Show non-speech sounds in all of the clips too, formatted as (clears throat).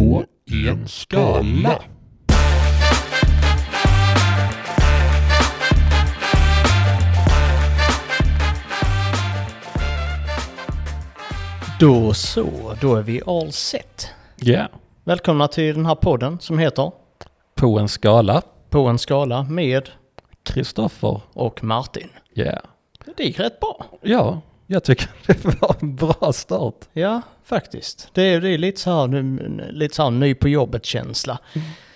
på en skala. Då så, då är vi all set. Ja, Välkomna till den här podden som heter på en skala. På en skala med Kristoffer. och Martin. Ja. Det gick rätt bra. Ja, jag tycker (laughs) det var en bra start. Ja, faktiskt. Det är, det är lite så här, lite så här ny på jobbet-känsla.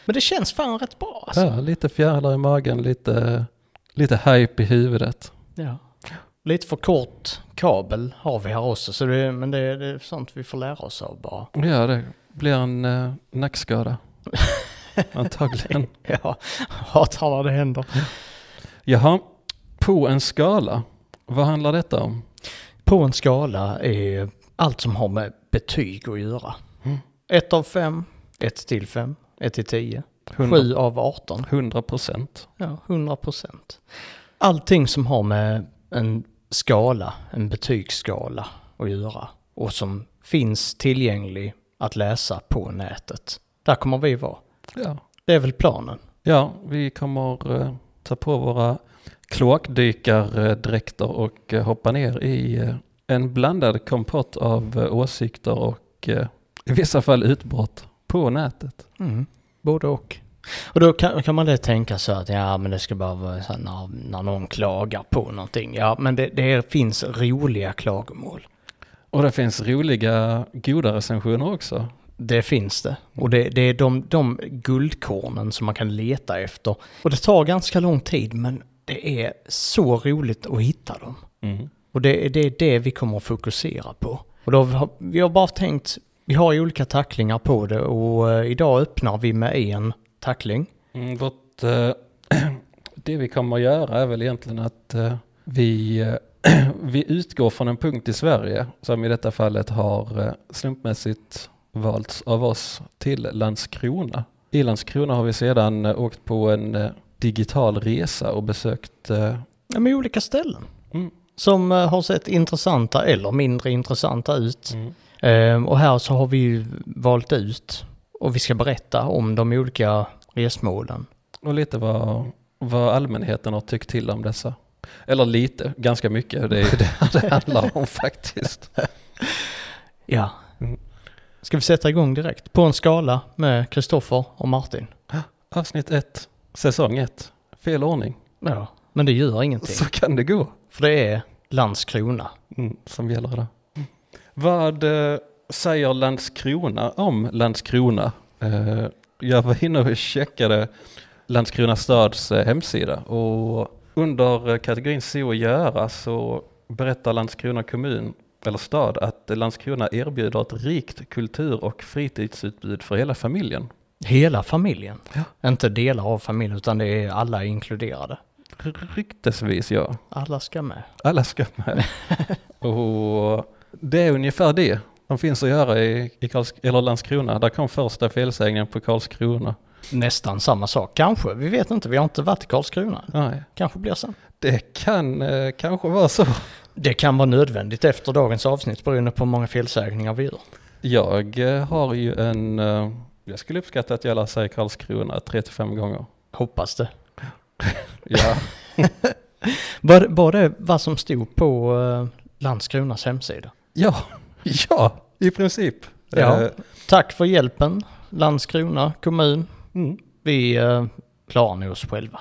Men det känns fan rätt bra alltså. Ja, lite fjärilar i magen, lite, lite hype i huvudet. Ja. Lite för kort kabel har vi här också, så det, men det, det är sånt vi får lära oss av bara. Ja, det blir en uh, nackskada. (laughs) Antagligen. Ja, hatar när det händer. Jaha, på en skala. Vad handlar detta om? På en skala är allt som har med betyg att göra. Mm. Ett av fem, ett till fem, ett till tio, 100, sju av arton. 100 procent. Ja, 100 procent. Allting som har med en skala, en betygsskala att göra och som finns tillgänglig att läsa på nätet. Där kommer vi vara. Ja. Det är väl planen. ja, vi kommer eh, ta på våra kloakdykardräkter och eh, hoppa ner i eh, en blandad kompott av eh, åsikter och eh, i vissa fall utbrott på nätet. Mm. Både och. Och då kan, kan man det tänka så att ja men det ska bara vara så när, när någon klagar på någonting. Ja men det, det finns roliga klagomål. Och det finns roliga, goda recensioner också. Det finns det. Och det, det är de, de guldkornen som man kan leta efter. Och det tar ganska lång tid men det är så roligt att hitta dem. Mm. Och det, det är det vi kommer att fokusera på. Och då har, vi har bara tänkt, vi har ju olika tacklingar på det och eh, idag öppnar vi med en tackling. Mm, vårt, eh, (clears throat) det vi kommer att göra är väl egentligen att eh, vi, (clears throat) vi utgår från en punkt i Sverige som i detta fallet har slumpmässigt valts av oss till Landskrona. I Landskrona har vi sedan åkt på en digital resa och besökt eh, Ja, med olika ställen. Mm. Som eh, har sett intressanta eller mindre intressanta ut. mm, Ehm, och här så har vi ju valt ut och vi ska berätta om de olika resmålen. och lite vad, vad allmänheten har tyckt till om dessa. Eller lite, ganska mycket. Det är ju det (laughs) det handlar om faktiskt. (laughs) Ja. Mm. Ska vi sätta igång direkt? På en skala med Kristoffer och Martin. Avsnitt 1, säsong 1. Fel ordning. Ja, men det gör ingenting. Så kan det gå. För det är Landskrona. Mm, som gäller det. Vad eh, säger Landskrona om Landskrona? Eh, jag var inne och checkade Landskrona stads eh, hemsida och under kategorin Se och göra så berättar Landskrona kommun eller stad att Landskrona erbjuder ett rikt kultur och fritidsutbud för hela familjen. Hela familjen. Ja. Inte delar av familjen utan det är alla inkluderade. Ryktesvis ja. Alla ska med. Alla ska med. (laughs) och det är ungefär det som finns att göra i, i Karls, eller Landskrona. Där kom första felsägningen på Karlskrona. Nästan samma sak. Kanske, vi vet inte. Vi har inte varit i Karlskrona. Nej, Kanske blir sen. det kan eh, kanske vara så. Det kan vara nödvändigt efter dagens avsnitt beroende på hur många felsägningar vi gör. Jag eh, har ju en, eh, jag skulle uppskatta att jag lär säga Karlskrona 3-5 gånger. Hoppas det. (laughs) Ja, (laughs) Var, var det vad som stod på uh, Landskronas hemsida? ja, (laughs) ja, i princip. Ja. Eh, Tack för hjälpen, Landskrona kommun. mm. Vi uh, klarar nog oss själva.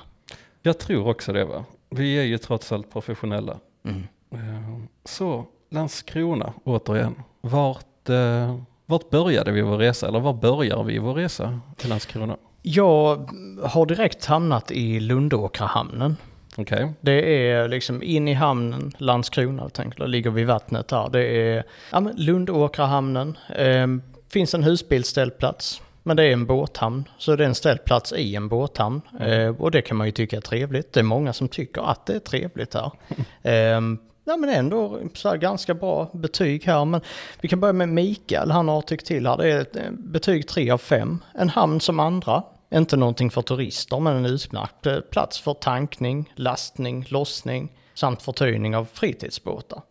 Jag tror också det va. Vi är ju trots allt professionella. Mm. Eh, Så, Landskrona återigen. Vart, eh, vart började vi vår resa? Eller var börjar vi vår resa till Landskrona? Jag har direkt hamnat i Lundåkrahamnen. Okej. Det är liksom in i hamnen, Landskrona, tänker jag, ligger vid vattnet här. Det är ja, Lundåkrahamnen. Eh, finns en husbilsställplats. Men det är en båthamn, så det är en ställplats i en båthamn. Eh, och det kan man ju tycka är trevligt. Det är många som tycker att det är trevligt här. (laughs) Eh, ja men ändå så här ganska bra betyg här. Men vi kan börja med Mikael, han har tyckt till här. Det är ett eh, betyg 3 av 5. En hamn som andra. Inte någonting för turister men en utmärkt eh, plats för tankning, lastning, lossning samt förtöjning av fritidsbåtar.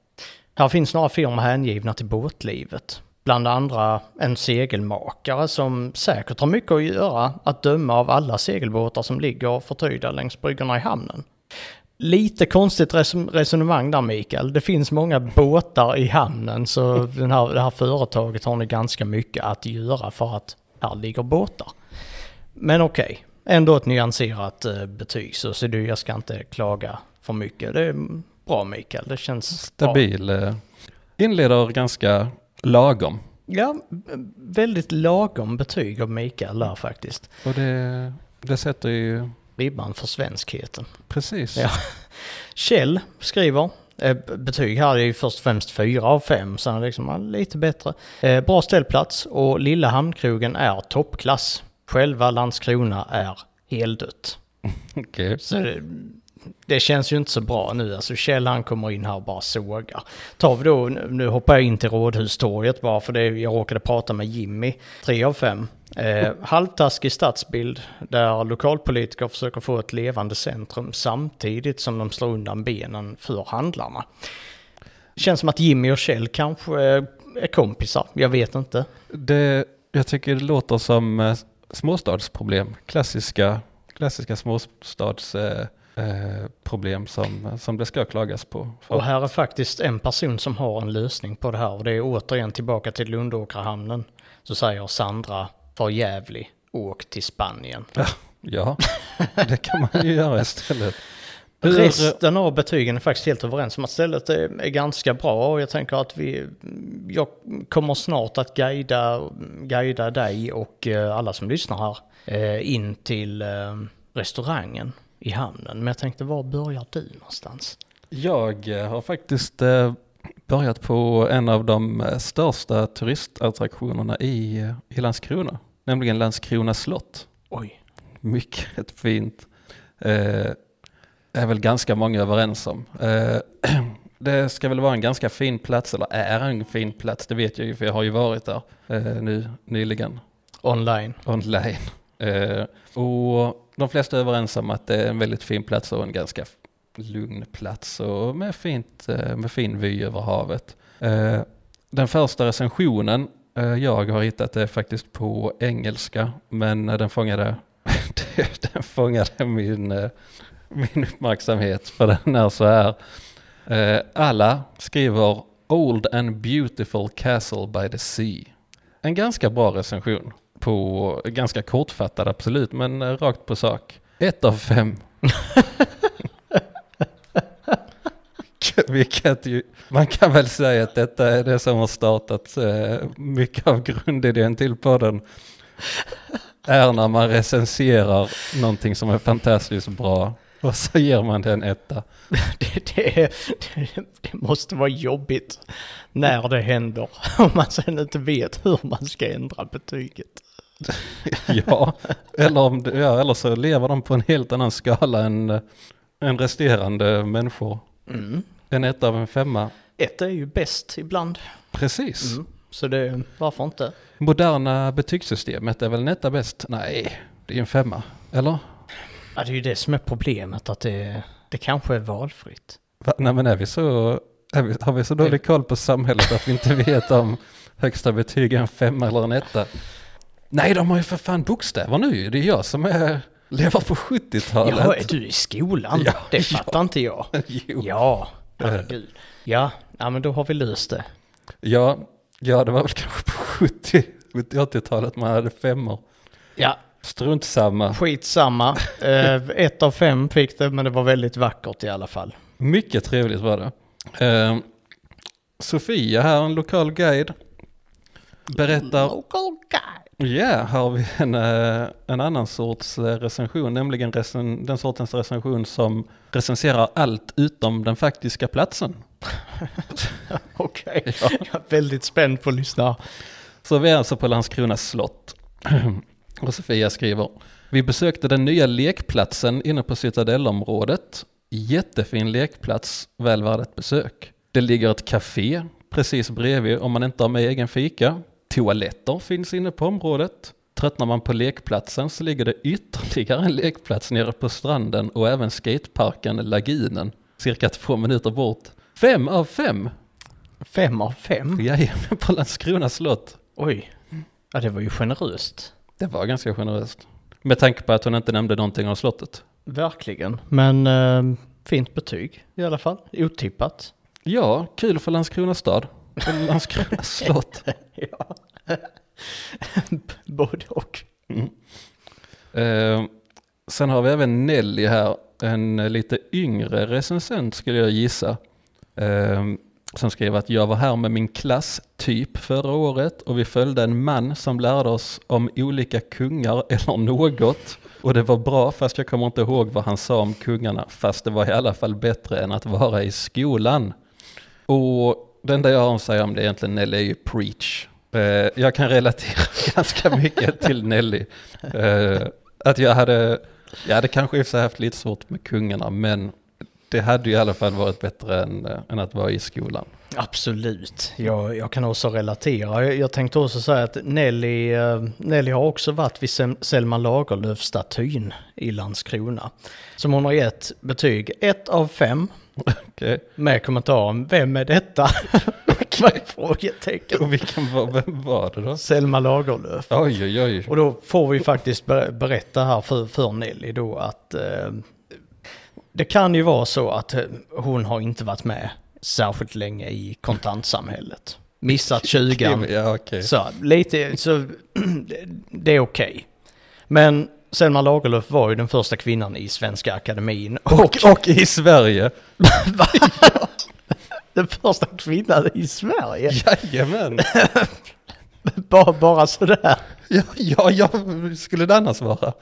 Här finns några firmor hängivna till båtlivet. Bland andra en segelmakare som säkert har mycket att göra att döma av alla segelbåtar som ligger förtöjda längs bryggorna i hamnen. Lite konstigt res- resonemang där Mikael. Det finns många båtar i hamnen så den här, det här företaget har ni ganska mycket att göra för att här ligger båtar. Men okej, ändå ett nyanserat eh, betyg så, så du, jag ska inte klaga för mycket. Det är bra Mikael, det känns bra. Stabil. eh, Inleder ganska lagom. Ja, väldigt lagom betyg av Mikael där faktiskt. Och det, det sätter ju Ribban för svenskheten. precis. Ja. Kjell skriver, eh, betyg här är ju först och främst 4 av 5, så han är liksom ja, lite bättre. Eh, bra ställplats och lilla hamnkrogen är toppklass. Själva Landskrona är heldött. (laughs) Okej. Så det, känns ju inte så bra nu. Alltså Kjell han kommer in här och bara sågar. Tar vi då, nu hoppar jag in till Rådhustorget bara för det, jag råkade prata med Jimmy. tre av fem. Eh, halvtaskig stadsbild där lokalpolitiker försöker få ett levande centrum samtidigt som de slår undan benen för handlarna. Känns som att Jimmy och Kjell kanske eh, är kompisar, jag vet inte. Det, jag tycker det låter som eh, småstadsproblem. Klassiska, klassiska småstads... eh, problem som, som det ska klagas på. För- Och här är faktiskt en person som har en lösning på det här och det är återigen tillbaka till Lundåkrahamnen. Så säger Sandra, för jävlig, åk till Spanien. Ja, det kan man ju göra istället. (laughs) Resten av betygen är faktiskt helt överens om att stället är, ganska bra och jag tänker att vi, jag kommer snart att guida, guida dig och eh, alla som lyssnar här eh, in till eh, restaurangen i hamnen. Men jag tänkte, var börjar du någonstans? Jag eh, har faktiskt eh, börjat på en av de eh, största turistattraktionerna i, i Landskrona, nämligen Landskrona slott. Oj. Mycket fint. Eh, är väl ganska många överens om. Eh, (clears throat) det ska väl vara en ganska fin plats, eller är en fin plats, det vet jag ju för jag har ju varit där eh, nu nyligen Online. online. Eh, och de flesta är överens om att det är en väldigt fin plats och en ganska lugn plats och med, fint, eh, med fin vy över havet. Eh, den första recensionen eh, jag har hittat är faktiskt på engelska, men den fångade, (laughs) den fångade min, min uppmärksamhet för den är så här. Alla skriver Old and beautiful castle by the sea. En ganska bra recension. På, ganska kortfattad absolut, men eh, rakt på sak. Ett av fem. (laughs) Vilket ju, man kan väl säga att detta är det som har startat eh, mycket av grundidén till podden. Är när man recenserar någonting som är fantastiskt bra och så ger man den etta. (laughs) Det, det, är- det, det måste vara jobbigt när det händer. (laughs) Om man sen inte vet hur man ska ändra betyget. (laughs) Ja, eller, om det, ja, eller så lever de på en helt annan skala än, eh, än resterande människor. Mm. En etta av en femma. Ett är ju bäst ibland. Precis. Mm. Så det, varför inte? Moderna betygssystemet är väl en etta bäst? Nej, det är en femma. Eller? Ja, det är ju det som är problemet, att det, det kanske är valfritt. Va? Nej men är vi så, är vi, har vi så dålig koll på samhället att vi inte vet om högsta betyg är en femma eller en etta? Nej, de har ju för fan bokstäver nu. Det är jag som är, lever på 70-talet. Ja, är du i skolan? Ja, det ja. fattar inte jag. (laughs) jo. Ja, herregud. Ja, ja, men då har vi löst det. Ja, ja, det var väl kanske på 70, 70-80-talet man hade femmor. Ja, Strunt samma. skitsamma. (laughs) Eh, ett av fem fick det, men det var väldigt vackert i alla fall. Mycket trevligt var det. Eh, Sofia här, en lokal guide, berättar, Local guy. ja, här har vi en, eh, en annan sorts eh, recension, nämligen recen, den sortens recension som recenserar allt utom den faktiska platsen. (laughs) Okej, jag är väldigt spänd på att lyssna. Så vi är alltså på Landskrona slott. (clears throat) Och Sofia skriver, vi besökte den nya lekplatsen inne på Citadellområdet. Jättefin lekplats, väl värd ett besök. Det ligger ett café precis bredvid om man inte har med egen fika. Toaletter finns inne på området. Tröttnar man på lekplatsen så ligger det ytterligare en lekplats nere på stranden och även skateparken Lagunen, cirka två minuter bort. Fem av fem! Fem av fem? Jajamän, på Landskrona slott. Oj. Ja, det var ju generöst. Det var ganska generöst. Med tanke på att hon inte nämnde någonting om slottet. Verkligen. Men eh, fint betyg i alla fall. Otippat. Ja, kul för Landskrona stad. Landskrona (laughs) slott. ja. (laughs) Både och. Mm. Eh, sen har vi även Nelly här, en lite yngre recensent skulle jag gissa. Eh, som skrev att jag var här med min klass typ förra året och vi följde en man som lärde oss om olika kungar eller något. Och det var bra fast jag kommer inte ihåg vad han sa om kungarna fast det var i alla fall bättre än att vara i skolan. Och det enda jag har att säga om det egentligen Nelly är ju preach. Eh, jag kan relatera (laughs) ganska mycket till Nelly. Eh, att jag hade, jag hade kanske i och för sig haft lite svårt med kungarna men det hade ju i alla fall varit bättre än, än att vara i skolan. Absolut, jag, jag kan också relatera. Jag, jag tänkte också säga att Nelly, uh, Nelly har också varit vid Selma Lagerlöf-statyn i Landskrona. Som hon har gett betyg 1 av 5. Okay. Med kommentaren, vem är detta? (laughs) Frågetecken. Och vilken var, vem var det då? Selma Lagerlöf. Oj, oj, oj. Och då får vi faktiskt berätta här för, för Nelly då att uh, det kan ju vara så att eh, hon har inte varit med särskilt länge i kontantsamhället. Missat 20 ja, okay. Så lite, så (clears throat) det är okej. Okay. Men Selma Lagerlöf var ju den första kvinnan i Svenska Akademin. Och, och, (laughs) och i Sverige. (laughs) den första kvinnan i Sverige? Jajamän. (laughs) bara, bara sådär. Ja, ja, ja, skulle det annars vara?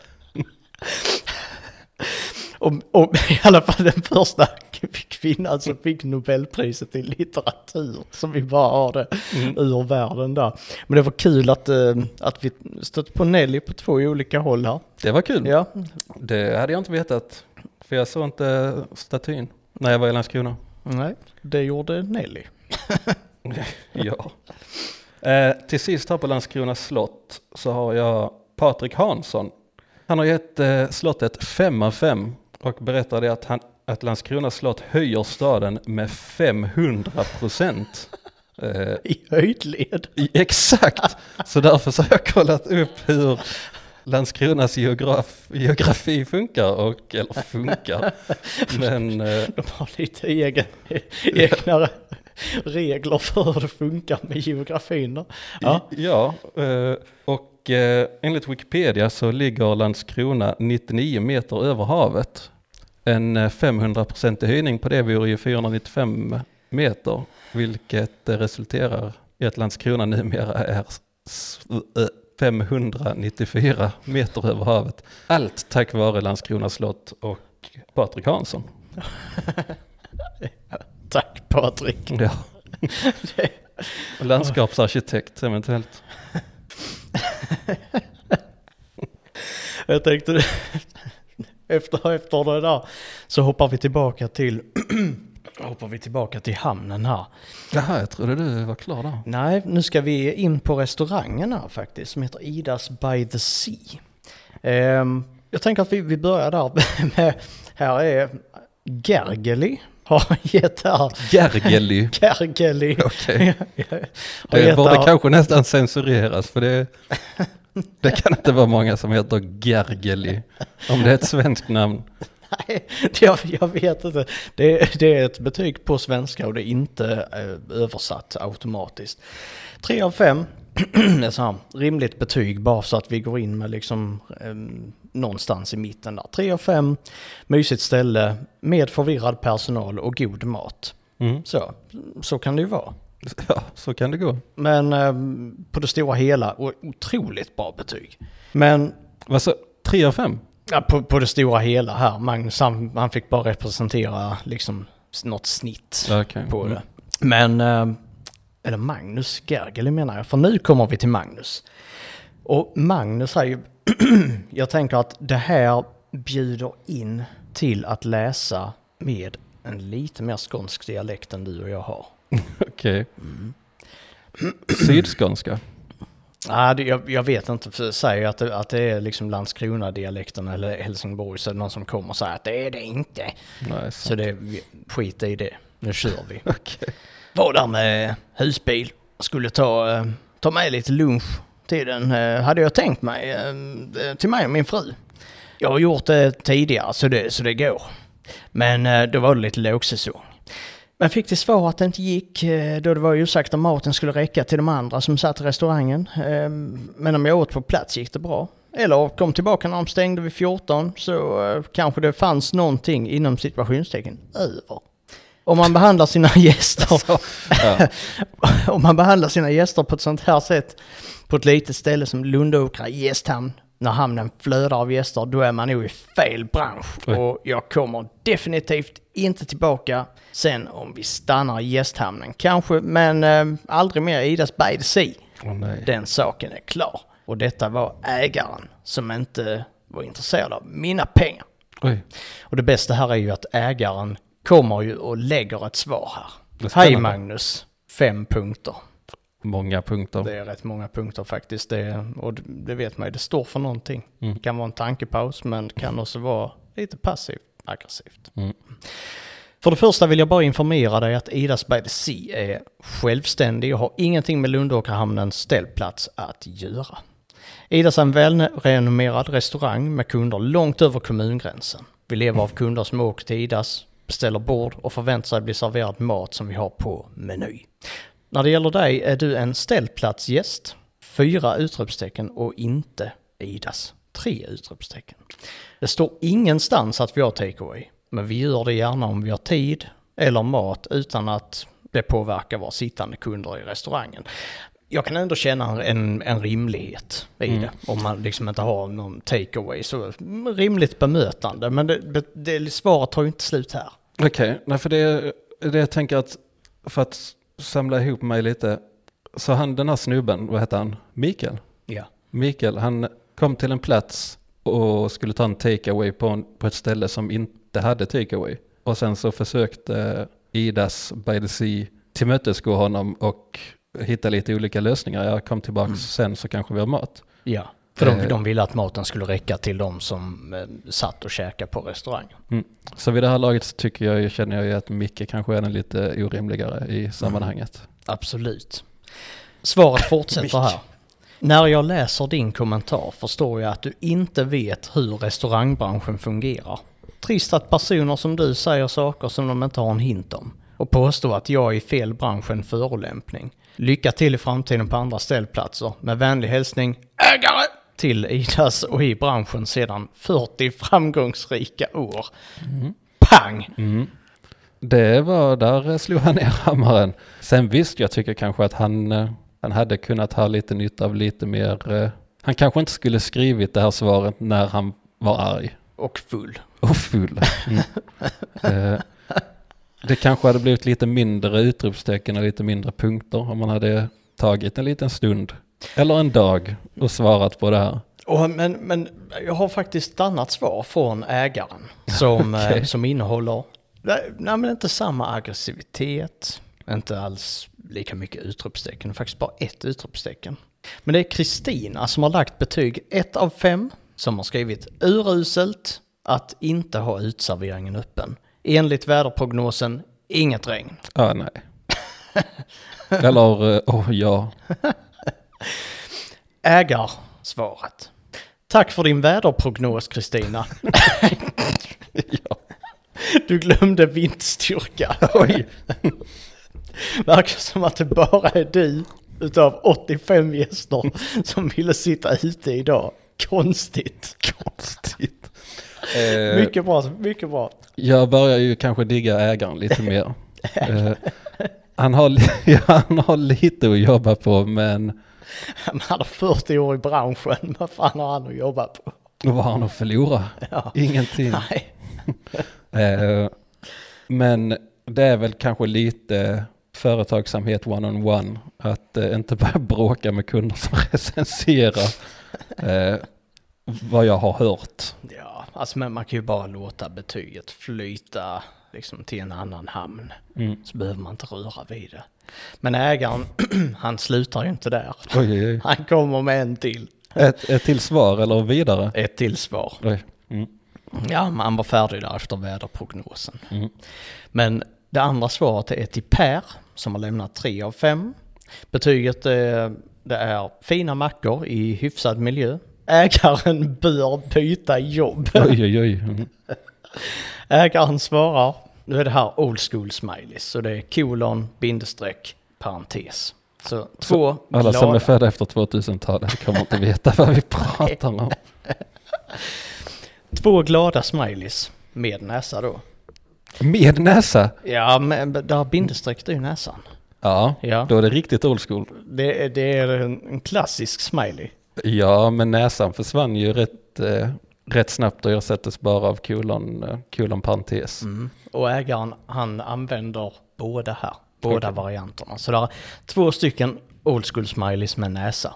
Om, om (laughs) i alla fall den första kvinnan som fick Nobelpriset i litteratur. Som vi bara har det mm. ur världen där. Men det var kul att, uh, att vi stötte på Nelly på två olika håll här. Det var kul. Ja. Det hade jag inte vetat. För jag såg inte statyn när jag var i Landskrona. Nej, det gjorde Nelly. (laughs) ja. Eh, till sist här på Landskrona slott så har jag Patrik Hansson. Han har gett eh, slottet 5 av 5 och berättade att, han, att Landskrona slott höjer staden med 500 procent. (laughs) Eh, I höjdled? exakt, så därför så har jag kollat upp hur Landskronas geograf, geografi funkar och, eller funkar, men... (laughs) Eh, De har lite egen, egna regler för hur det funkar med geografin då. Ja, ja eh, och och eh, enligt Wikipedia så ligger Landskrona 99 meter över havet. En 500% eh, höjning på det vore ju 495 meter, vilket eh, resulterar i att Landskrona numera är 594 eh, meter över havet. Allt tack vare Landskrona slott och Patrik Hansson. (laughs) tack Patrik. Ja. (laughs) Landskapsarkitekt eventuellt. Jag tänkte, efter, efter det där så hoppar vi tillbaka till hoppar vi tillbaka till hamnen här. Jaha, jag trodde du var klar där. Nej, nu ska vi in på restaurangen här faktiskt, som heter Idas by the Sea. Um, jag tänker att vi, vi börjar där med, (laughs) här är Gergely har gett här. Gergely. Gergely. (laughs) Okej. Okay. Det borde kanske nästan censureras för det, (laughs) det kan inte vara många som heter Gergely. Om det är ett svenskt namn. Nej, jag, jag vet inte. Det, det, är ett betyg på svenska och det är inte eh, översatt automatiskt. Tre av fem. (clears throat) så här rimligt betyg bara så att vi går in med liksom eh, någonstans i mitten där. Tre av fem, mysigt ställe med förvirrad personal och god mat. Mm. Så, så kan det ju vara. (laughs) Ja, så kan det gå. Men eh, på det stora hela, otroligt bra betyg. Men... Vad så, tre av fem? Ja, på, på det stora hela här. Magnus han, han fick bara representera liksom något snitt okay. på mm. det. Men, eh, eller Magnus Gergely menar jag, för nu kommer vi till Magnus. Och Magnus är ju (clears throat) jag tänker att det här bjuder in till att läsa med en lite mer skånsk dialekt än du och jag har. (laughs) Okej. Okay. Mm. (clears throat) Sydskånska? Nej, ah, jag, jag, vet inte, säger att det, att det är liksom Landskrona-dialekten eller Helsingborg så är det någon som kommer och säger att det är det inte. Nej, så det, skit i det, nu kör vi. (laughs) okay. var där med husbil. Skulle ta, eh, ta med lite lunch till den, eh, hade jag tänkt mig, eh, till mig och min fru. Jag har gjort det tidigare så det, så det går. Men eh, då var det lite lågsäsong. Men fick till svar att det inte gick eh, då det var osagt om maten skulle räcka till de andra som satt i restaurangen. Eh, Men om jag åt på plats gick det bra. Eller kom tillbaka när de stängde vid 14 så eh, kanske det fanns någonting inom situationstecken över. Om man behandlar sina (laughs) gäster (laughs) om man behandlar sina gäster på ett sånt här sätt på ett litet ställe som Lundåkra gästhamn, när hamnen flödar av gäster, då är man nog i fel bransch. Oj. Och jag kommer definitivt inte tillbaka sen om vi stannar i gästhamnen. Kanske, men eh, aldrig mer Idas by the Sea. Nej. Den saken är klar. Och detta var ägaren som inte var intresserad av mina pengar. Oj. Och det bästa här är ju att ägaren kommer ju och lägger ett svar här. Hej Magnus, fem punkter. Många punkter. Det är rätt många punkter faktiskt. Det, och det- vet man ju, det står för någonting. Mm. Det kan vara en tankepaus men det kan också vara lite passivt aggressivt. Mm. För det första vill jag bara informera dig att Idas by the Sea är självständig och har ingenting med Lundåkerhamnens ställplats att göra. Idas är en välrenommerad restaurang med kunder långt över kommungränsen. Vi lever av kunder som åker till Idas, beställer bord och förväntar sig bli serverad mat som vi har på meny. När det gäller dig är du en ställplatsgäst, fyra utropstecken och inte Idas, tre utropstecken. Det står ingenstans att vi har takeaway, men vi gör det gärna om vi har tid eller mat utan att det påverkar våra sittande kunder i restaurangen. Jag kan ändå känna en, en rimlighet i Mm. det, om man liksom inte har någon takeaway. Så rimligt bemötande, men det, det, det, svaret tar ju inte slut här. Okej, nej för det, det jag tänker att för att samla ihop mig lite. Så han den här snubben, vad heter han? Mikael? Ja. Mikael, han kom till en plats och skulle ta en takeaway på, en, på ett ställe som inte hade takeaway. Och sen så försökte Idas by the Sea tillmötesgå honom och hitta lite olika lösningar. Jag kom tillbaka Mm. sen så kanske vi har mat. Ja, för de, Eh. de ville att maten skulle räcka till de som eh, satt och käkade på restaurangen. Så vid det här laget så tycker jag, känner jag ju att Micke kanske är den lite orimligare i sammanhanget. Absolut. Svaret fortsätter här. När jag läser din kommentar förstår jag att du inte vet hur restaurangbranschen fungerar. Trist att personer som du säger saker som de inte har en hint om. Och påstår att jag är i fel bransch en förolämpning. Lycka till i framtiden på andra ställplatser. Med vänlig hälsning ägare till Idas och i branschen sedan 40 framgångsrika år. Pang! Mm. Det var, där slog han ner hammaren. Sen visst, jag tycker kanske att han, eh, han hade kunnat ha lite nytta av lite mer, eh, han kanske inte skulle skrivit det här svaret när han var arg Och full. och full. Mm. (laughs) Eh, det kanske hade blivit lite mindre utropstecken och lite mindre punkter om man hade tagit en liten stund eller en dag och svarat på det här. Och, men, men jag har faktiskt ett annat svar från ägaren som, (laughs) Okej. eh, som innehåller, nej, men inte samma aggressivitet, inte alls lika mycket utropstecken, faktiskt bara ett utropstecken. Men det är Kristina som har lagt betyg 1 av 5, som har skrivit uruselt att inte ha utserveringen öppen. Enligt väderprognosen, inget regn. Ja, nej. Eller, eh, åh ja. (laughs) Ägarsvaret. Tack för din väderprognos Kristina. (laughs) ja. Du glömde vindstyrka. Oj. (laughs) Verkar som att det bara är du utav 85 gäster som ville sitta ute idag. Konstigt. Konstigt. Eh, (laughs) Mycket bra, mycket bra. Jag börjar ju kanske digga ägaren lite mer. Eh, han, har, han har lite att jobba på men Han hade 40 år i branschen. (laughs) Vad fan har han att jobba på? vad har han att förlora? Ja. Ingenting. (laughs) Nej. (laughs) Eh, men det är väl kanske lite företagsamhet one-on-one. Att eh, inte bara bråka med kunder som recenserar eh, vad jag har hört. Ja, alltså men man kan ju bara låta betyget flyta liksom till en annan hamn. Mm. Så behöver man inte röra vid det. Men ägaren, (clears throat) han slutar ju inte där. Oj, oj, oj. Han kommer med en till. Ett, ett till svar eller vidare? Ett till svar. Mm. Ja, man var färdig där efter väderprognosen. Mm. Men det andra svaret är till Per som har lämnat 3 av 5. Betyget är, det är fina mackor i hyfsad miljö. Ägaren bör byta jobb. Oj, oj, oj. Mm. (laughs) Ägaren svarar, nu är det här old school smileys, så det är kolon, bindestreck, parentes. Så två Alla som glada, är födda efter 2000-talet kommer inte veta vad vi pratar om. (laughs) två glada smileys med näsa då. Med näsa? Ja, men där bindestreck är ju näsan. Ja, Ja, då är det riktigt old school. det, är- det är en, en klassisk smiley. Ja, men näsan försvann ju rätt, eh, rätt snabbt och ersattes bara av kolon, eh, kolon parentes. Mm. Och ägaren han använder båda här, båda Okej. varianterna. Så det är två stycken old school smileys med näsa.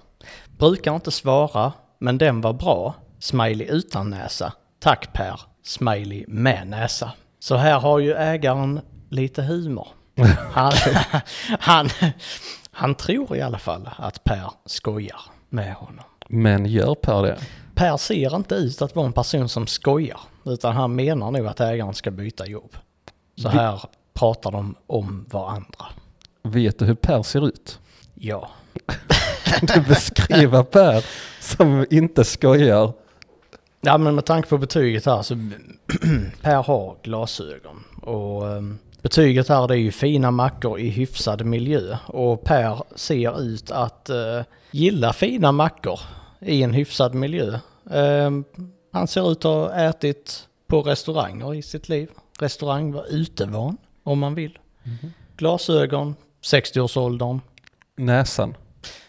Brukar inte svara, men den var bra. Smiley utan näsa. Tack Per, smiley med näsa. Så här har ju ägaren lite humor. (laughs) Han, (laughs) han, han tror i alla fall att Per skojar med honom. Men gör Per det? Per ser inte ut att vara en person som skojar, utan han menar nog att ägaren ska byta jobb. Så Vi- här pratar de om varandra. Vet du hur Per ser ut? Ja, Kan (laughs) du beskriva Per som inte skojar? ja men med tanke på betyget här så (clears throat) Per har glasögon och ehm, betyget här det är ju fina mackor i hyfsad miljö och Per ser ut att eh, gilla fina mackor i en hyfsad miljö. Ehm, han ser ut att ha ätit på restauranger i sitt liv. Restaurang var utevan om man vill. Glasögon, 60-årsåldern. Näsan?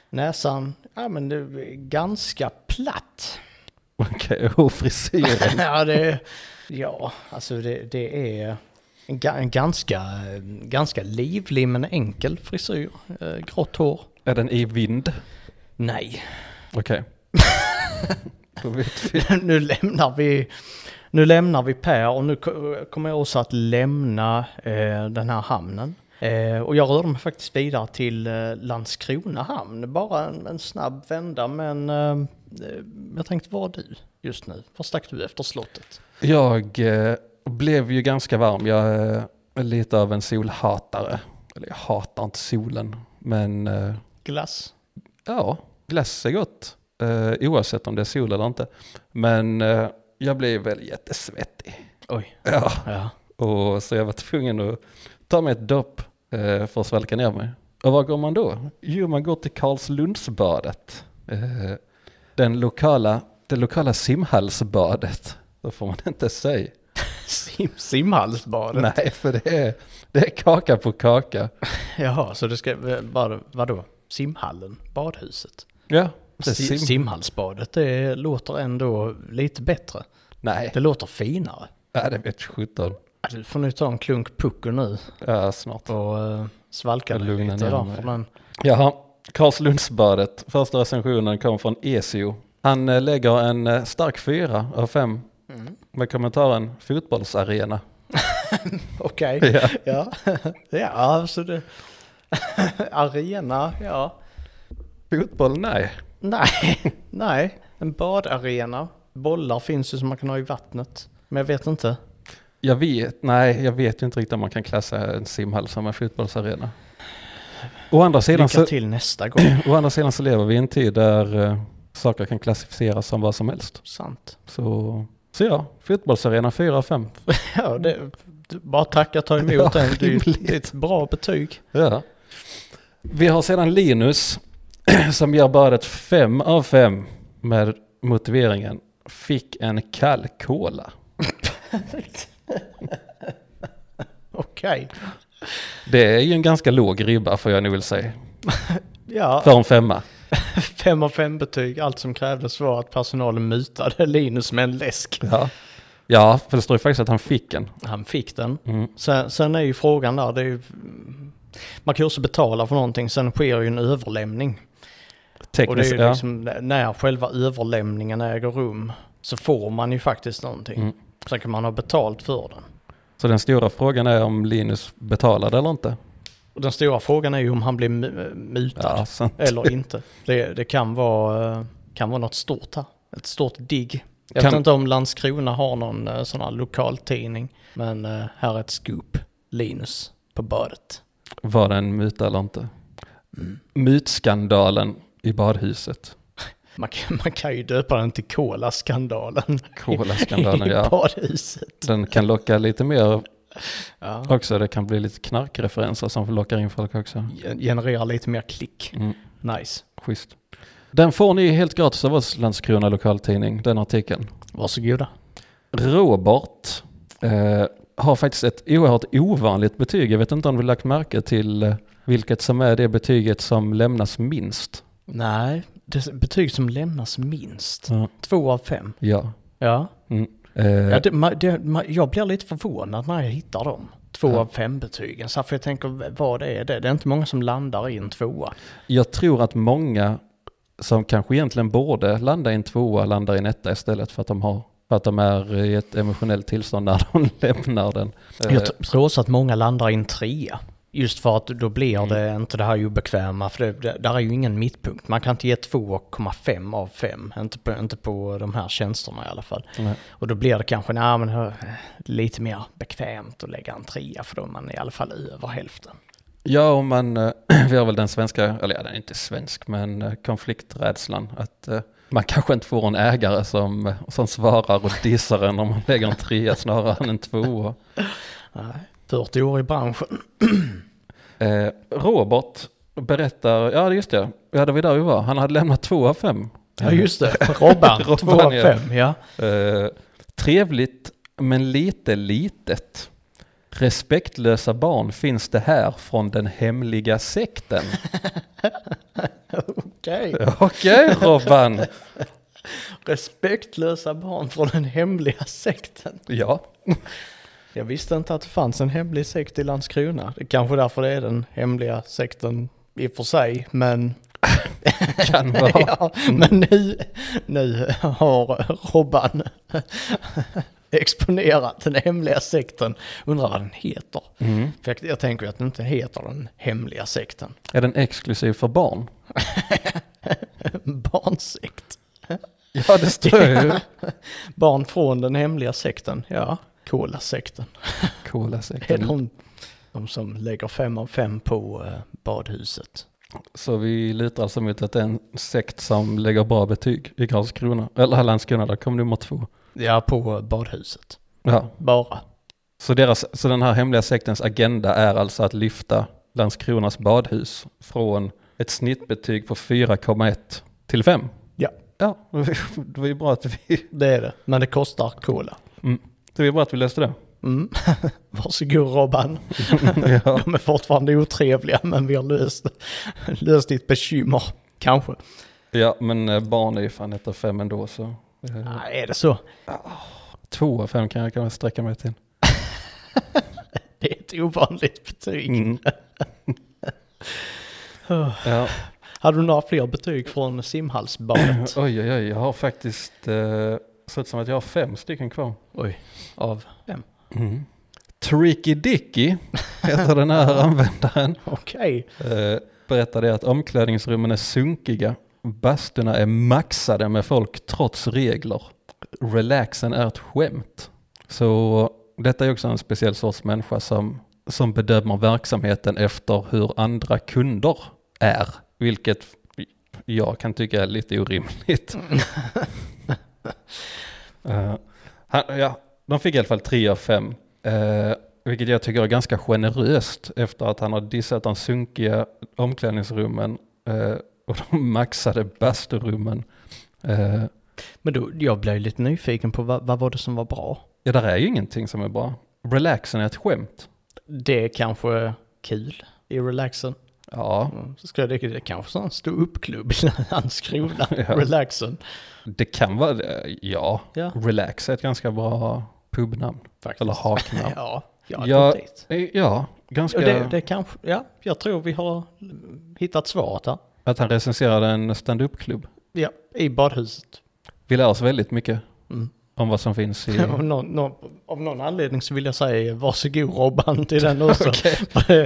Näsan, ja men det är ganska platt. Okej, (laughs) och frisyren? (laughs) ja, det, ja, alltså det, det är en, en ganska, ganska livlig men enkel frisyr. Eh, grått hår. Är den i vind? Nej, Okej. Vi. (laughs) nu lämnar vi nu lämnar vi Per och nu ko- kommer jag också att lämna eh, den här hamnen. Eh, och jag rörde mig faktiskt vidare till eh, Landskrona hamn. Bara en, en snabb vända men eh, eh, jag tänkte, var du just nu? Var stack du efter slottet? Jag eh, blev ju ganska varm. Jag eh, är lite av en solhatare. Eller jag hatar inte solen. Men Glass? ja, glass är gott. Eh, oavsett om det är sol eller inte. Men eh, jag blev väl jättesvettig. Oj. Ja, Ja. och så jag var tvungen att ta mig ett dopp eh, för att svalka ner mig. Och var går man då? Jo, man går till Karlslundsbadet. Eh, den lokala, det lokala simhallsbadet. Det får man inte säga. Sim, simhallsbadet? Nej, för det är, det är kaka på kaka. Jaha, så det ska, bara, vadå? Simhallen? Badhuset? Ja, sim... simhallsbadet, det låter ändå lite bättre. Nej, Det låter finare. ja, det vet 17. Ja, Du får nu ta en klunk pucko nu Ja, snart. och uh, svalka dig lite. För den, Jaha, Karlslundsbadet. Första recensionen kom från Esio. Han eh, lägger en eh, stark fyra av fem mm. med kommentaren fotbollsarena. (laughs) Okej, Ja. ja. (laughs) ja, alltså det... (laughs) Arena, ja. Fotboll, nej. Nej, (laughs) nej. En badarena. Bollar finns ju som man kan ha i vattnet. Men jag vet inte. Jag vet, nej, jag vet ju inte riktigt om man kan klassa en simhall som en fotbollsarena. Å andra sidan, Lycka så, till nästa gång. (clears throat) å andra sidan så lever vi i en tid där eh, saker kan klassificeras som vad som helst. Sant. Så, så ja, fotbollsarena 4 av 5. (laughs) Ja, det, bara tacka ta emot (laughs) Ja, den. Det är ett bra betyg. Ja. Vi har sedan Linus (clears throat) som ger badet 5 av 5 med motiveringen fick en kall cola. (laughs) Okej. Det är ju en ganska låg ribba får jag nu vill säga. (laughs) Ja, För en femma. (laughs) fem av fem betyg. Allt som krävdes var att personalen mutade Linus med en läsk. Ja. ja, för det står ju faktiskt att han fick en. Han fick den. Mm. Sen, sen är ju frågan där, det är ju, man kan ju också betala för någonting, sen sker ju en överlämning. Och det är Tekniskt, ju ja. liksom när själva överlämningen äger rum så får man ju faktiskt någonting. Mm. Sen kan man ha betalt för den. Så den stora frågan är om Linus betalade eller inte. Och den stora frågan är ju om han blir mu- mutad Ja, eller inte. Det, det kan, vara, eh, kan vara något stort här. Ett stort digg. Jag Kan- vet inte om Landskrona har någon eh, sån här lokaltidning. Men eh, här är ett scoop. Linus på badet. var det en myt eller inte? Mm. Mytskandalen i badhuset. Man kan, man kan ju döpa den till. Cola-skandalen, (laughs) I ja. badhuset. Den kan locka lite mer Ja. också. Det kan bli lite knarkreferenser som lockar in folk också. Gen- Genererar lite mer klick. Mm, Nice. schysst. Den får ni helt gratis av oss, Landskrona lokaltidning, den artikeln. Varsågoda. Robert eh, har faktiskt ett oerhört ovanligt betyg. Jag vet inte om du lagt märke till eh, vilket som är det betyget som lämnas minst. Nej, det betyg som lämnas minst. Ja. Två av fem. Ja. Ja. Mm. Eh, ja det, ma- det, ma- jag blir lite förvånad när jag hittar dem. Två Ja. av fem betygen. Så för jag tänker, vad är det? Det är inte många som landar i en tvåa. Jag tror att många som kanske egentligen borde landa i en tvåa landar i en etta istället för att de har för att de är i ett emotionellt tillstånd när de (laughs) lämnar den. Eh, Jag tr- tror också att många landar i en trea. Just för att då blir Mm. det inte det här obekväma, för det, det, där är ju ingen mittpunkt. Man kan inte ge 2,5 av 5, inte på, inte på de här tjänsterna i alla fall. nej. Och då blir det kanske nej, men, eh, lite mer bekvämt att lägga en trea, för då är man i alla fall över hälften. Ja, och man, eh, (clears throat) vi har väl den svenska, eller ja, den är inte svensk, men eh, konflikträdslan. Att man kanske inte får en ägare som, som svarar och dissar en om man lägger en trea snarare än en tvåa. Nej, 40 år i branschen. (clears throat) Eh, Robert berättar, ja just det, ja det var där vi var, han hade lämnat två av fem. Ja just det, (laughs) Robban, 2 Robban, av. 5, ja. Eh, trevligt men lite litet. Respektlösa barn finns det här från den hemliga sekten. (laughs) Okej. Okej Robban. (laughs) Respektlösa barn från den hemliga sekten. Ja, Jag visste inte att det fanns en hemlig sekt i Landskrona. Det är kanske därför det är den hemliga sekten i och för sig, men... (laughs) kan vara. (laughs) ja, men nu, nu har Robban exponerat den hemliga sekten. Undrar vad den heter. Mm. För jag, jag tänker att den inte heter den hemliga sekten. Är den exklusiv för barn? (laughs) Barnsekt. Ja, det står ju. Barn från den hemliga sekten, ja. Cola-sekten. Coola (laughs) Det är de, de som lägger fem av fem på eh, badhuset. Så vi lutar alltså mot att det är en sekt som lägger bra betyg i Karlskrona. Eller Landskrona, där kom nummer två. Ja, på badhuset. Ja, Bara. så, deras, så den här hemliga sektens agenda är alltså att lyfta Landskronas badhus från ett snittbetyg på 4,1 till 5. Ja. Ja, (laughs) det var ju bra att vi, Det är det. Men det kostar cola. Det var ju bra att vi löste det. Mm. (laughs) Varsågod Robban. (laughs) ja. De är fortfarande otrevliga men vi har löst, löst ditt bekymmer. Kanske. ja, men eh, barn är ju fan ett av fem ändå så. Nej, är det så? Två av fem kan jag kanske sträcka mig till. (laughs) Det är ett ovanligt betyg. Mm. Ja. Hade du några fler betyg från simhallsbadet? (clears throat) Oj, oj, oj, jag har faktiskt, eh, så ut som att jag har fem stycken kvar. Oj, av fem. Mm. Tricky Dicky heter den här (laughs) användaren. Okej. Eh, berättade att omklädningsrummen är sunkiga. Bastorna är maxade med folk trots regler. Relaxen är ett skämt. Så detta är också en speciell sorts människa som, som bedömer verksamheten efter hur andra kunder är. Vilket jag kan tycka är lite orimligt. (laughs) (laughs) Eh, han, ja, de fick i alla fall tre av fem. Eh, vilket jag tycker är ganska generöst efter att han har dissat de sunkiga omklädningsrummen eh, och de maxade basturummen. Men då, jag blev lite nyfiken på vad, vad var det som var bra? ja, där är ju ingenting som är bra. Relaxen är ett skämt. Det är kanske kul i relaxen. Ja, Så ska det, är kanske en stå uppklubb i Landskrona, (laughs) Ja. relaxen. det kan vara det. Ja, Ja, Relax är ett ganska bra pubnamn. faktiskt. Eller haknamn. (laughs) Ja, jag Ja, gått dit. Eh, Ja, ganska... Det, det kanske, ja, jag tror vi har hittat svaret här. Att han recenserade en stand-up-klubb. Ja, i badhuset. Vi lär oss väldigt mycket Mm. Om vad som finns i... (laughs) Av, någon, någon, av någon anledning så vill jag säga varsågod Robban till den (laughs) också. (laughs)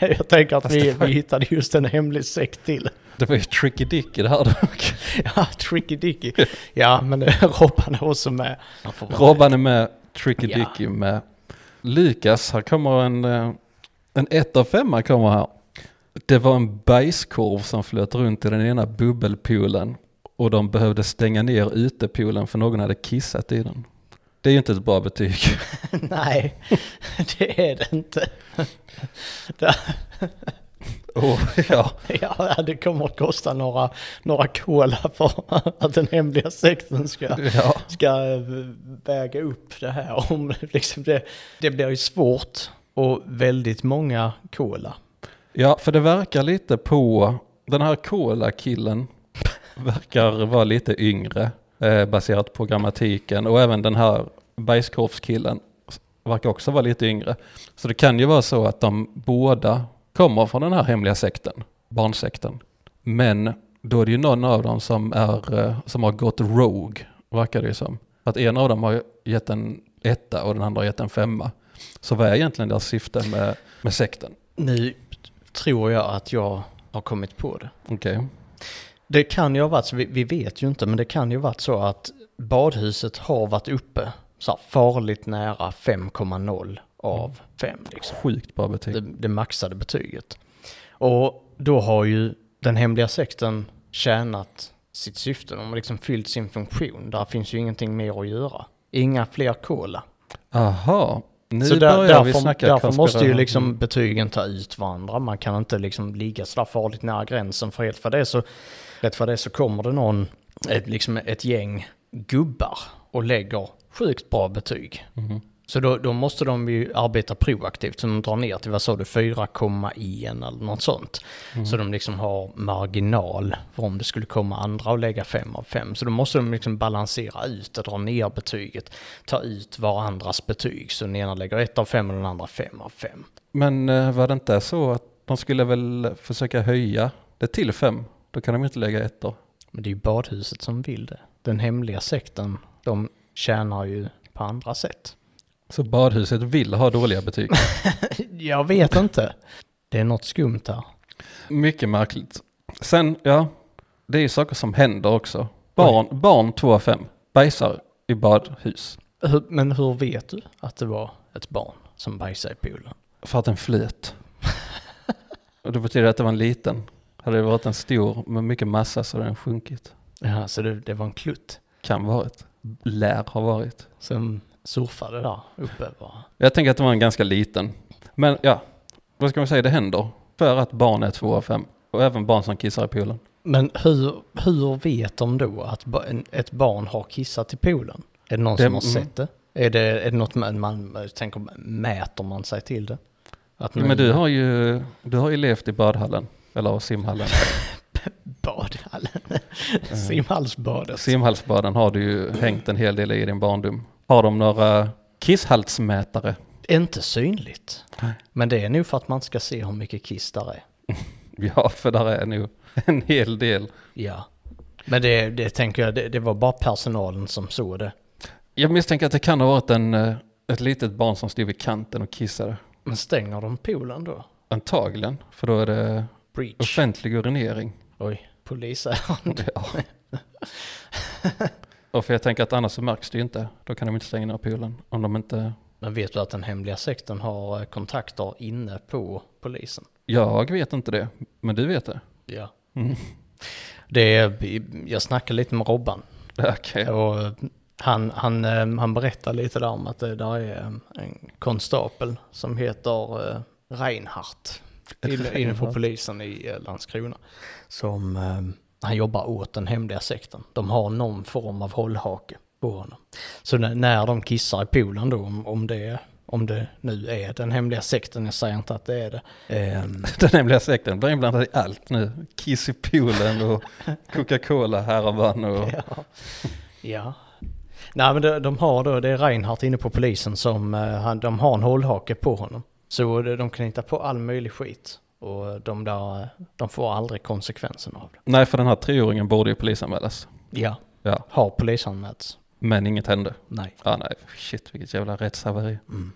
Jag tänker att Fast vi, var- vi hittade just en hemlig sekt till. Det var ju Tricky Dicky det här dock. Ja, Tricky Dicky. Ja, men eh, Robban är också med. Robban är med, Tricky Ja. Dicky med. Lukas, här kommer en, eh, En 1 av 5 kommer här. Det var en bajskorv som flöt runt i den ena bubbelpoolen och de behövde stänga ner utepoolen för någon hade kissat i den. Det är ju inte ett bra betyg. (laughs) Nej, (laughs) det är det inte. (laughs) Och, ja, ja, det kommer att kosta några, några cola för att den hemliga sekten ska, ja. ska väga upp det här. Om liksom det, det blir ju svårt och väldigt många cola. ja, för det verkar lite på den här Cola-killen verkar vara lite yngre eh, baserat på grammatiken och även den här bajskorvskillen verkar också vara lite yngre. Så det kan ju vara så att de båda kommer från den här hemliga sekten, barnsekten. Men då är det ju någon av dem som, är, eh, som har gått rogue, verkar det ju som. Att en av dem har gett en etta och den andra har gett en femma. Så vad är egentligen deras syfte med, med sekten? Nu tror jag att jag har kommit på det. Okej. Det kan ju ha varit så, vi, vi vet ju inte, men det kan ju ha varit så att badhuset har varit uppe så här farligt nära 5,0 av 5 liksom. Sjukt bra betyg. Det, det maxade betyget. Och då har ju den hemliga sekten tjänat sitt syfte, de har liksom fyllt sin funktion. Där finns ju ingenting mer att göra. Inga fler cola. Aha, nu Så där, börjar vi därför, därför måste ju liksom betygen ta ut varandra. Man kan inte liksom ligga sådär farligt nära gränsen för helt för det så, rätt för det så kommer det någon, ett, liksom ett gäng gubbar och lägger sjukt bra betyg. Mhm. Så då, då måste de ju arbeta proaktivt, så de drar ner till, vad sa du, 4,1 eller något sånt. Mm. Så de liksom har marginal för om det skulle komma andra och lägga 5 av 5. Så då måste de liksom balansera ut och dra ner betyget, ta ut varandras betyg. Så den ena lägger 1 av 5 och den andra 5 av 5. Men eh, var det inte så att de skulle väl försöka höja det till fem? Då kan de inte lägga ettor. Men det är ju badhuset som vill det. Den hemliga sekten, de tjänar ju på andra sätt. Så badhuset vill ha dåliga betyg. (laughs) Jag vet inte. Det är något skumt här. Mycket märkligt. Sen, ja, det är ju saker som händer också. Barn, barn 2 av 5 bajsar i badhus. Hur- Men hur vet du att det var ett barn som bajsade i poolen? För att den flöt. Och (laughs) det betyder att det var en liten. Hade det varit en stor med mycket massa så hade den sjunkit. Ja, så det, det var en klutt Kan varit. Lär ha varit. som surfade där uppe bara. Jag tänker att det var en ganska liten. Men ja, vad ska man säga, det händer. För att barn är 2 av 5. Och även barn som kissar i poolen. Men hur, hur vet de då att ett barn har kissat i poolen? Är det någon Det- som har sett det? Är det, är det något man, man tänker, mäter man sig till det? Att Men du har ju, du har ju levt i badhallen. Eller simhallen. (laughs) Badhallen. (laughs) Simhallsbadet. Simhallsbaden har du ju hängt en hel del i din barndom. Har de några kisshaltsmätare? Inte synligt. Nej. Men det är nog för att man ska se hur mycket kiss där är. (laughs) Ja, för där är nog en hel del. Ja. Men det, det tänker jag, det, det var bara personalen som såg det. Jag misstänker att det kan ha varit en, eh, ett litet barn som stod vid kanten och kissade. Men stänger de poolen då? Antagligen, för då är det Breach. offentlig urinering. Oj, polisärende. Ja. (laughs) och för jag tänker att annars så märks det ju inte. Då kan de inte stänga ner poolen. Om de inte... Men vet du att den hemliga sekten har eh, kontakter inne på polisen? Jag vet inte det, men du vet det. Ja. Mm. Det är, jag snackade lite med Robban Okej. och eh, han, han, eh, han berättar lite där om att det där är en konstapel som heter Reinhardt inne, på polisen i Landskrona. Som, han jobbar åt den hemliga sekten. De har någon form av hållhake på honom. Så när, de kissar i poolen då, om, om, det, om det nu är den hemliga sekten, jag säger inte att det är det. ehm, (laughs) Den hemliga sekten blir inblandad i allt nu. Kiss i poolen och Coca-Cola här och. Ja. ja. Nej men de, de har då, det är Reinhardt inne på polisen som, eh, de har en hållhake på honom. Så de, de kan hitta på all möjlig skit. Och de där, eh, de får aldrig konsekvensen av det. Nej, för den här treåringen borde ju polisanmälas. Ja, Ja, har polisanmälts? men inget hände. Nej. Ja, nej, shit vilket jävla rättshaveri. Mm.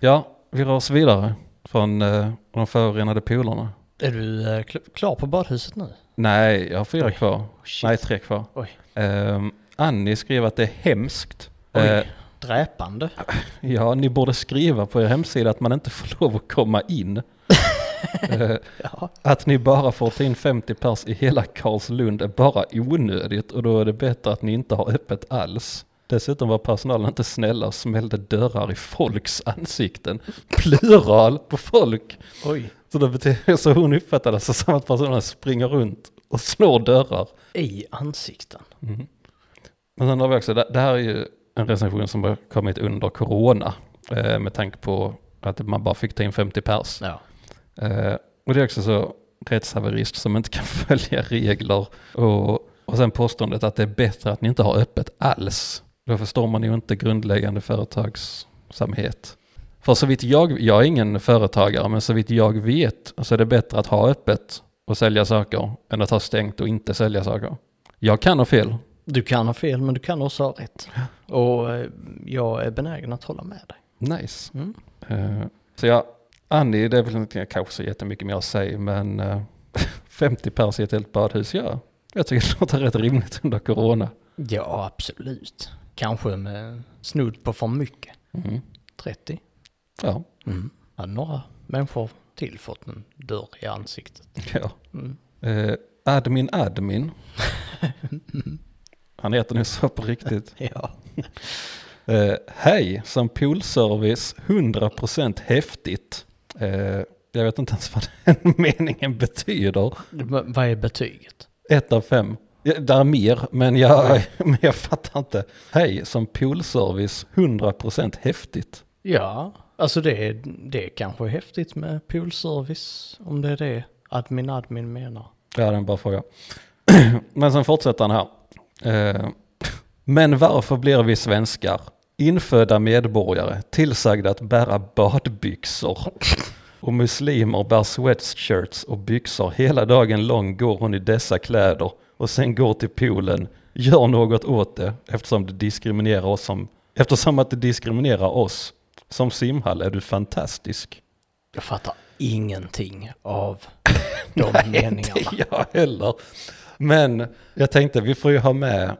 Ja, vi rör oss vidare från eh, de förorenade polerna. Är du eh, kl- klar på badhuset nu? Nej, jag har fyra Oj. kvar. Shit. Nej, tre kvar. Oj. Um, Annie skrev att det är hemskt. Oj. Eh, Dräpande? (laughs) ja, ni borde skriva på er hemsida att man inte får lov att komma in. (laughs) (laughs) Ja. Att ni bara får ta in 50 pers i hela Karlslund är bara onödigt och då är det bättre att ni inte har öppet alls. Dessutom var personalen inte snälla och smällde dörrar i folks ansikten. Plural på folk. Oj. Så, det betyder, så hon uppfattade det som att personalen springer runt och slår dörrar. I ansikten. Mhm. Men sen har vi också, det, det här är ju en recension som har kommit under corona. Eh, med tanke på att man bara fick ta in 50 pers. Ja. Eh, och det är också så rättshaverist som inte kan (laughs) följa regler. Och, och sen påståendet att det är bättre att ni inte har öppet alls. Då förstår man ju inte grundläggande företagsamhet. För så vitt jag, jag är ingen företagare, men så vitt jag vet så är det bättre att ha öppet och sälja saker än att ha stängt och inte sälja saker. Jag kan ha fel. Du kan ha fel men du kan också ha rätt. Och eh, jag är benägen att hålla med dig. Nice. Mm. Eh, så ja, Annie, det är väl inte kanske så jättemycket mer att säga, men eh, (laughs) 50 pers i ett helt badhus, ja. Jag tycker det låter rätt rimligt under corona. Ja, absolut. Kanske med snudd på för mycket. Mm. 30. Ja, Mm. Hade några människor till fått en dörr i ansiktet. ja. Mm. Eh, admin Admin. (laughs) Han heter nu så på riktigt. (laughs) Ja. Eh, Hej, som poolservice 100% häftigt. Eh, jag vet inte ens vad den (laughs) meningen betyder. V- vad är betyget? Ett av fem. Ja, där är mer, men jag, (laughs) men jag fattar inte. Hej, som poolservice 100% häftigt. Ja, alltså det är, det är kanske häftigt med poolservice. Om det är det admin admin menar. Ja, det är en bra fråga. (clears throat) Men sen fortsätter han här. Eh, (laughs) men varför blir vi svenskar, infödda medborgare, tillsagda att bära badbyxor? Och muslimer bär sweatshirts och byxor. Hela dagen lång går hon i dessa kläder och sen går till poolen. Gör något åt det eftersom det diskriminerar oss som, eftersom att det diskriminerar oss. Som simhall är du fantastisk. Jag fattar ingenting av (laughs) de meningarna. Inte jag heller. Men jag tänkte vi får ju ha med,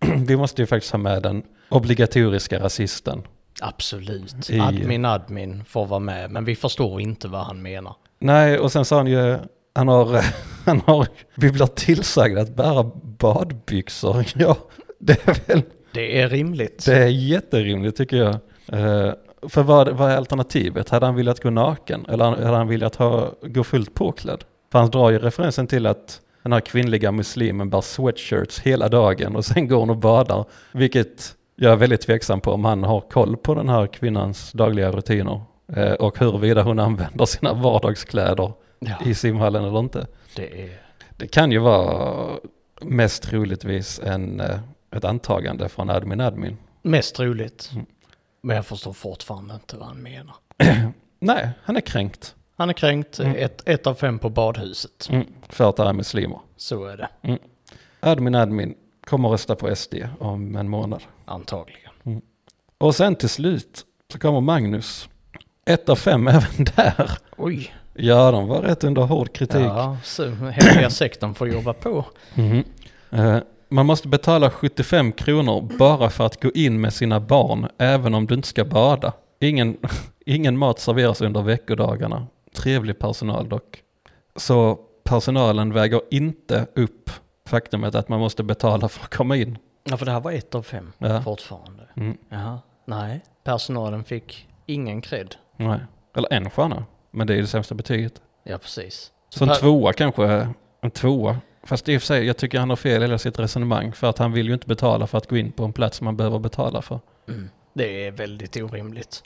(clears throat) vi måste ju faktiskt ha med den obligatoriska rasisten. Absolut. I- Admin admin får vara med, men vi förstår inte vad han menar. Nej, och sen sa han ju, han har, (laughs) han har, vi blir tillsagda att bära badbyxor. (laughs) Ja, det är väl, Det är rimligt. det är jätterimligt tycker jag. Eh, för vad, vad är alternativet? Hade han velat gå naken? Eller hade han velat ha, gå fullt påklädd? För han drar ju referensen till att den här kvinnliga muslimen bär sweatshirts hela dagen och sen går hon och badar. Vilket jag är väldigt tveksam på om han har koll på den här kvinnans dagliga rutiner. Eh, och huruvida hon använder sina vardagskläder Ja, i simhallen eller inte. det är... Det kan ju vara mest troligtvis en, eh, ett antagande från admin admin. Mest troligt. Mm. Men jag förstår fortfarande inte vad han menar. (clears throat) Nej, han är kränkt. Han är kränkt, Mm. ett, ett av fem på badhuset. Mm, för att det är muslimer. Så är det, Admin admin kommer rösta på SD om en månad. antagligen. Och sen till slut så kommer Magnus. Ett av fem (laughs) även där. Oj, Ja, de var rätt under hård kritik. ja, så hemliga sektorn får jobba på. Mhm. Eh, man måste betala 75 kronor bara för att gå in med sina barn, även om du inte ska bada. Ingen, (laughs) ingen mat serveras under veckodagarna. Trevlig personal dock. Så personalen väger inte upp faktumet att man måste betala för att komma in. Ja, för det här var ett av fem Ja. fortfarande. Mm. Jaha, nej, personalen fick ingen cred. Nej. Eller en stjärna, men det är det sämsta betyget. Ja, precis. Så en per- tvåa kanske, en tvåa. Fast i och för sig, jag tycker han har fel i hela sitt resonemang. För att han vill ju inte betala för att gå in på en plats man behöver betala för. Mm. Det är väldigt orimligt.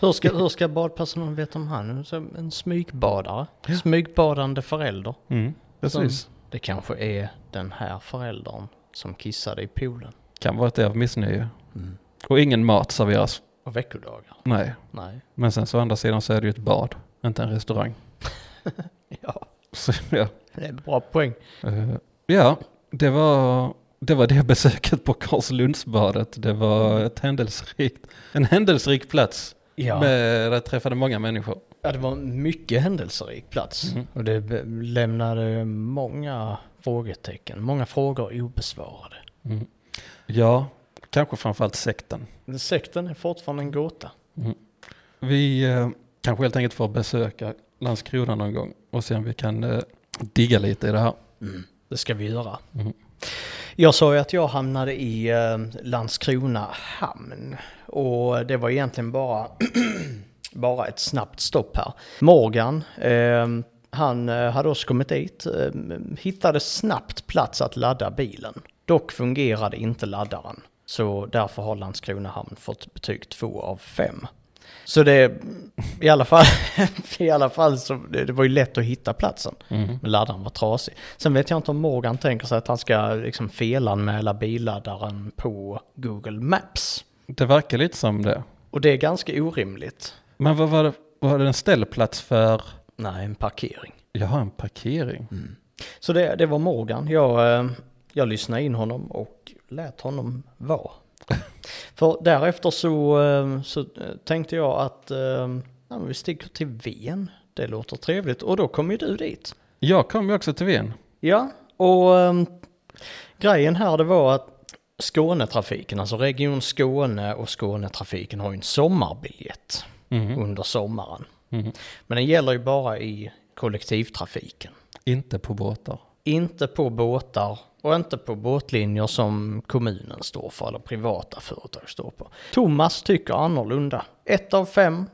Hur ska, hur ska badpersonalen veta om han? Så En smygbadare? Smygbadande förälder? Mm, precis. Det kanske är den här föräldern som kissade i poolen. Kan vara ett av missnöje. Mm. Och ingen mat serveras. Och veckodagar? Nej. Nej. Men sen så å andra sidan så är det ju ett bad, inte en restaurang. (laughs) Ja, Så ja. det är en bra poäng. Eh, ja, det var, det var det besöket på Karlslundsbadet. Det var ett händelserikt, en händelserik plats. Ja. Med, där jag träffade många människor. ja, det var en mycket händelserik plats. Mhm. Och det lämnade många frågetecken, många frågor obesvarade. Mm. Ja, kanske framförallt sekten. Sekten är fortfarande en gåta. Vi eh, kanske helt enkelt får besöka Landskrona någon gång och se om vi kan eh, digga lite i det här. Det ska vi göra. Mm. Jag sa ju att jag hamnade i eh, Landskrona hamn. Och det var egentligen bara, (clears throat) bara ett snabbt stopp här. Morgan, eh, han eh, hade också kommit dit, eh, hittade snabbt plats att ladda bilen. Dock fungerade inte laddaren. Så därför har Landskrona hamn fått betyg 2 av 5. Så det, i alla fall, (laughs) i alla fall så, det, det var ju lätt att hitta platsen. Mm. Men laddaren var trasig. Sen vet jag inte om Morgan tänker sig att han ska liksom felanmäla billaddaren på Google Maps. Det verkar lite som det. Och det är ganska orimligt. Men vad var det, var det en ställplats för? Nej, en parkering. Jag har en parkering. Så det, det var Morgan. Jag, eh, jag lyssnade in honom och lät honom vara. (laughs) För därefter så, eh, så eh, tänkte jag att ja, vi sticker till Ven. Det låter trevligt. Och då kom ju du dit. Jag kom ju också till Ven. Ja, och um, grejen här det var att Skånetrafiken, alltså Region Skåne och Skånetrafiken har ju en sommarbiljett Mhm. under sommaren. Mhm. Men den gäller ju bara i kollektivtrafiken. Inte på båtar. Inte på båtar och inte på båtlinjer som kommunen står för eller privata företag står på. Thomas tycker annorlunda. Ett av fem.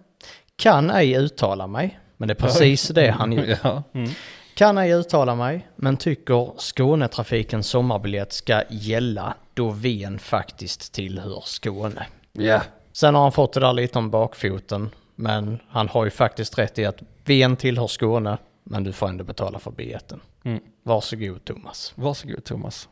Kan ej uttala mig. Men det är precis det han gör. Ja. Mm. Kan ej uttala mig, men tycker Skånetrafikens sommarbiljett ska gälla då Ven faktiskt tillhör Skåne. Ja. Sen har han fått det där lite om bakfoten, men han har ju faktiskt rätt i att Ven tillhör Skåne, men du får ändå betala för biljetten. Mm. Varsågod Thomas. Varsågod Thomas.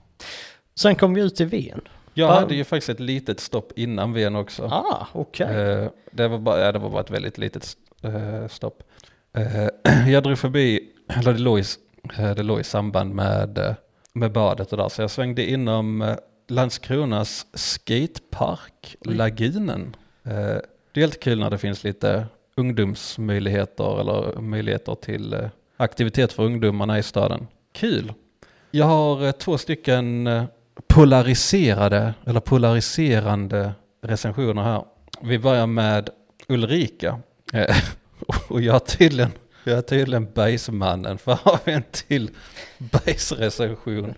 Sen kom vi ut till Ven. Jag Va- hade ju faktiskt ett litet stopp innan Ven också. Ah, okej. Eh, det, var bara, ja, det var bara ett väldigt litet eh, stopp. Eh, (clears throat) jag drog förbi, eller det låg i, det låg i samband med, med badet och där, så jag svängde inom Landskronas skatepark, Lagunen. Det är helt kul när det finns lite ungdomsmöjligheter eller möjligheter till eh, aktivitet för ungdomarna i staden. Kul! Jag har eh, två stycken eh, polariserade eller polariserande recensioner här. Vi börjar med Ulrika. (laughs) Och jag är tydligen, jag är tydligen bajsmannen för har vi en till bajsrecension.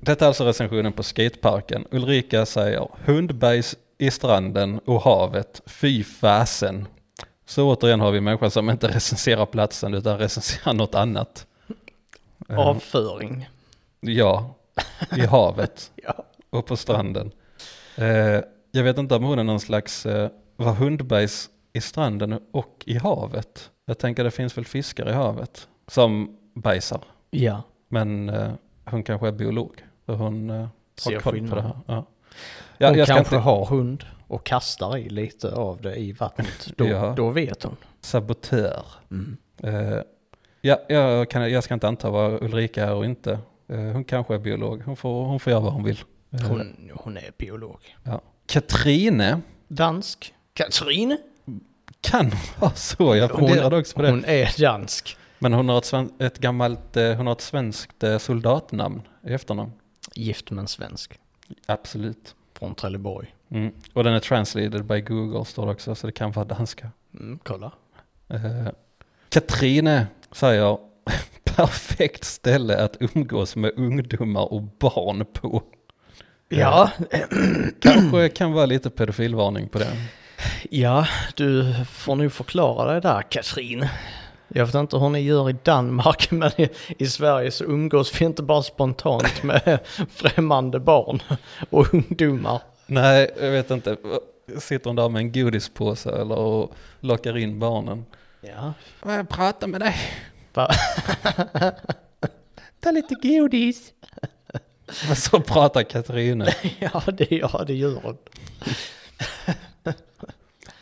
Detta är alltså recensionen på skateparken. Ulrika säger hundbajs i stranden och havet, fy fasen. Så återigen har vi människor som inte (laughs) recenserar platsen utan recenserar något annat. Eh, Avföring. Ja, i havet (laughs) Ja. och på stranden. Eh, jag vet inte om hon är någon slags, eh, var hundbajs i stranden och i havet. Jag tänker det finns väl fiskar i havet som bajsar. Ja. Men eh, hon kanske är biolog. Hon har koll på det här. Ja. Ja, hon jag kanske inte har hund och kastar i lite av det i vattnet. Då, Ja. då vet hon. sabotör. Mm. Eh, ja, jag, kan, jag ska inte anta vad Ulrika är och inte. Eh, hon kanske är biolog. Hon får, hon får göra vad hon vill. Eh, Hon, hon är biolog. ja. Katrine Dansk. Katrin? kan vara så. Jag funderade också på det. Hon är dansk. Men hon har ett, sven, ett gammalt, hon har ett svenskt soldatnamn i efternamn. Gift med en svensk. Absolut. Från Trelleborg. Mm. Och den är translated by Google står det också, så det kan vara danska. Mm, kolla. Eh, Katrine säger (laughs) perfekt ställe att umgås med ungdomar och barn på. Ja, Kanske kan vara lite pedofilvarning på den. ja, du får nog förklara det där Katrin. Jag vet inte hur ni gör i Danmark, (laughs) men i, i Sverige så umgås vi inte bara spontant med (laughs) främmande barn (laughs) och ungdomar. Nej, jag vet inte. Sitter hon där med en godispåse eller och lockar in barnen? Ja. Jag pratar med dig. Va? Ta lite godis. Men så pratar Katarina. Ja, det, ja, det gör hon.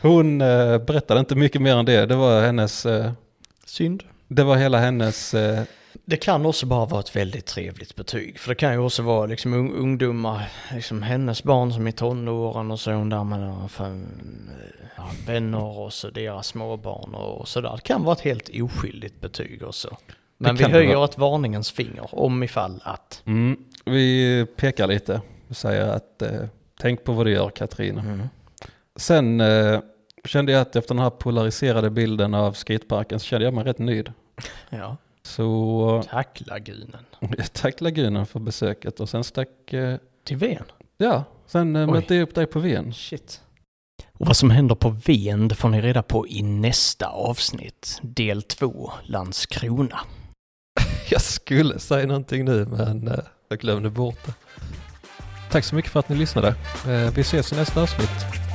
Hon eh, berättade inte mycket mer än det. Det var hennes, eh, Synd. det var hela hennes, eh, Det kan också bara vara ett väldigt trevligt betyg. För det kan ju också vara liksom un- ungdomar, liksom hennes barn som är tonåren och så hon där med ja, vänner och så deras småbarn och sådär. Det kan vara ett helt oskyldigt betyg också. Men vi höjer vara. ett varningens finger om ifall att. mm, vi pekar lite. Vi säger att eh, tänk på vad du gör Katarina. Mm. Sen eh, kände jag att efter den här polariserade bilden av skateparken så kände jag mig rätt nöjd. Ja. Så Tack lagunen. (laughs) tack Lagunen för besöket och sen stack, eh, Till Ven. ja, sen eh, mötte jag upp dig på Ven. Shit. Och vad som händer på Ven det får ni reda på i nästa avsnitt. Del 2, Landskrona. (laughs) Jag skulle säga någonting nu men eh, jag glömde bort det. Tack så mycket för att ni lyssnade. Eh, vi ses i nästa avsnitt.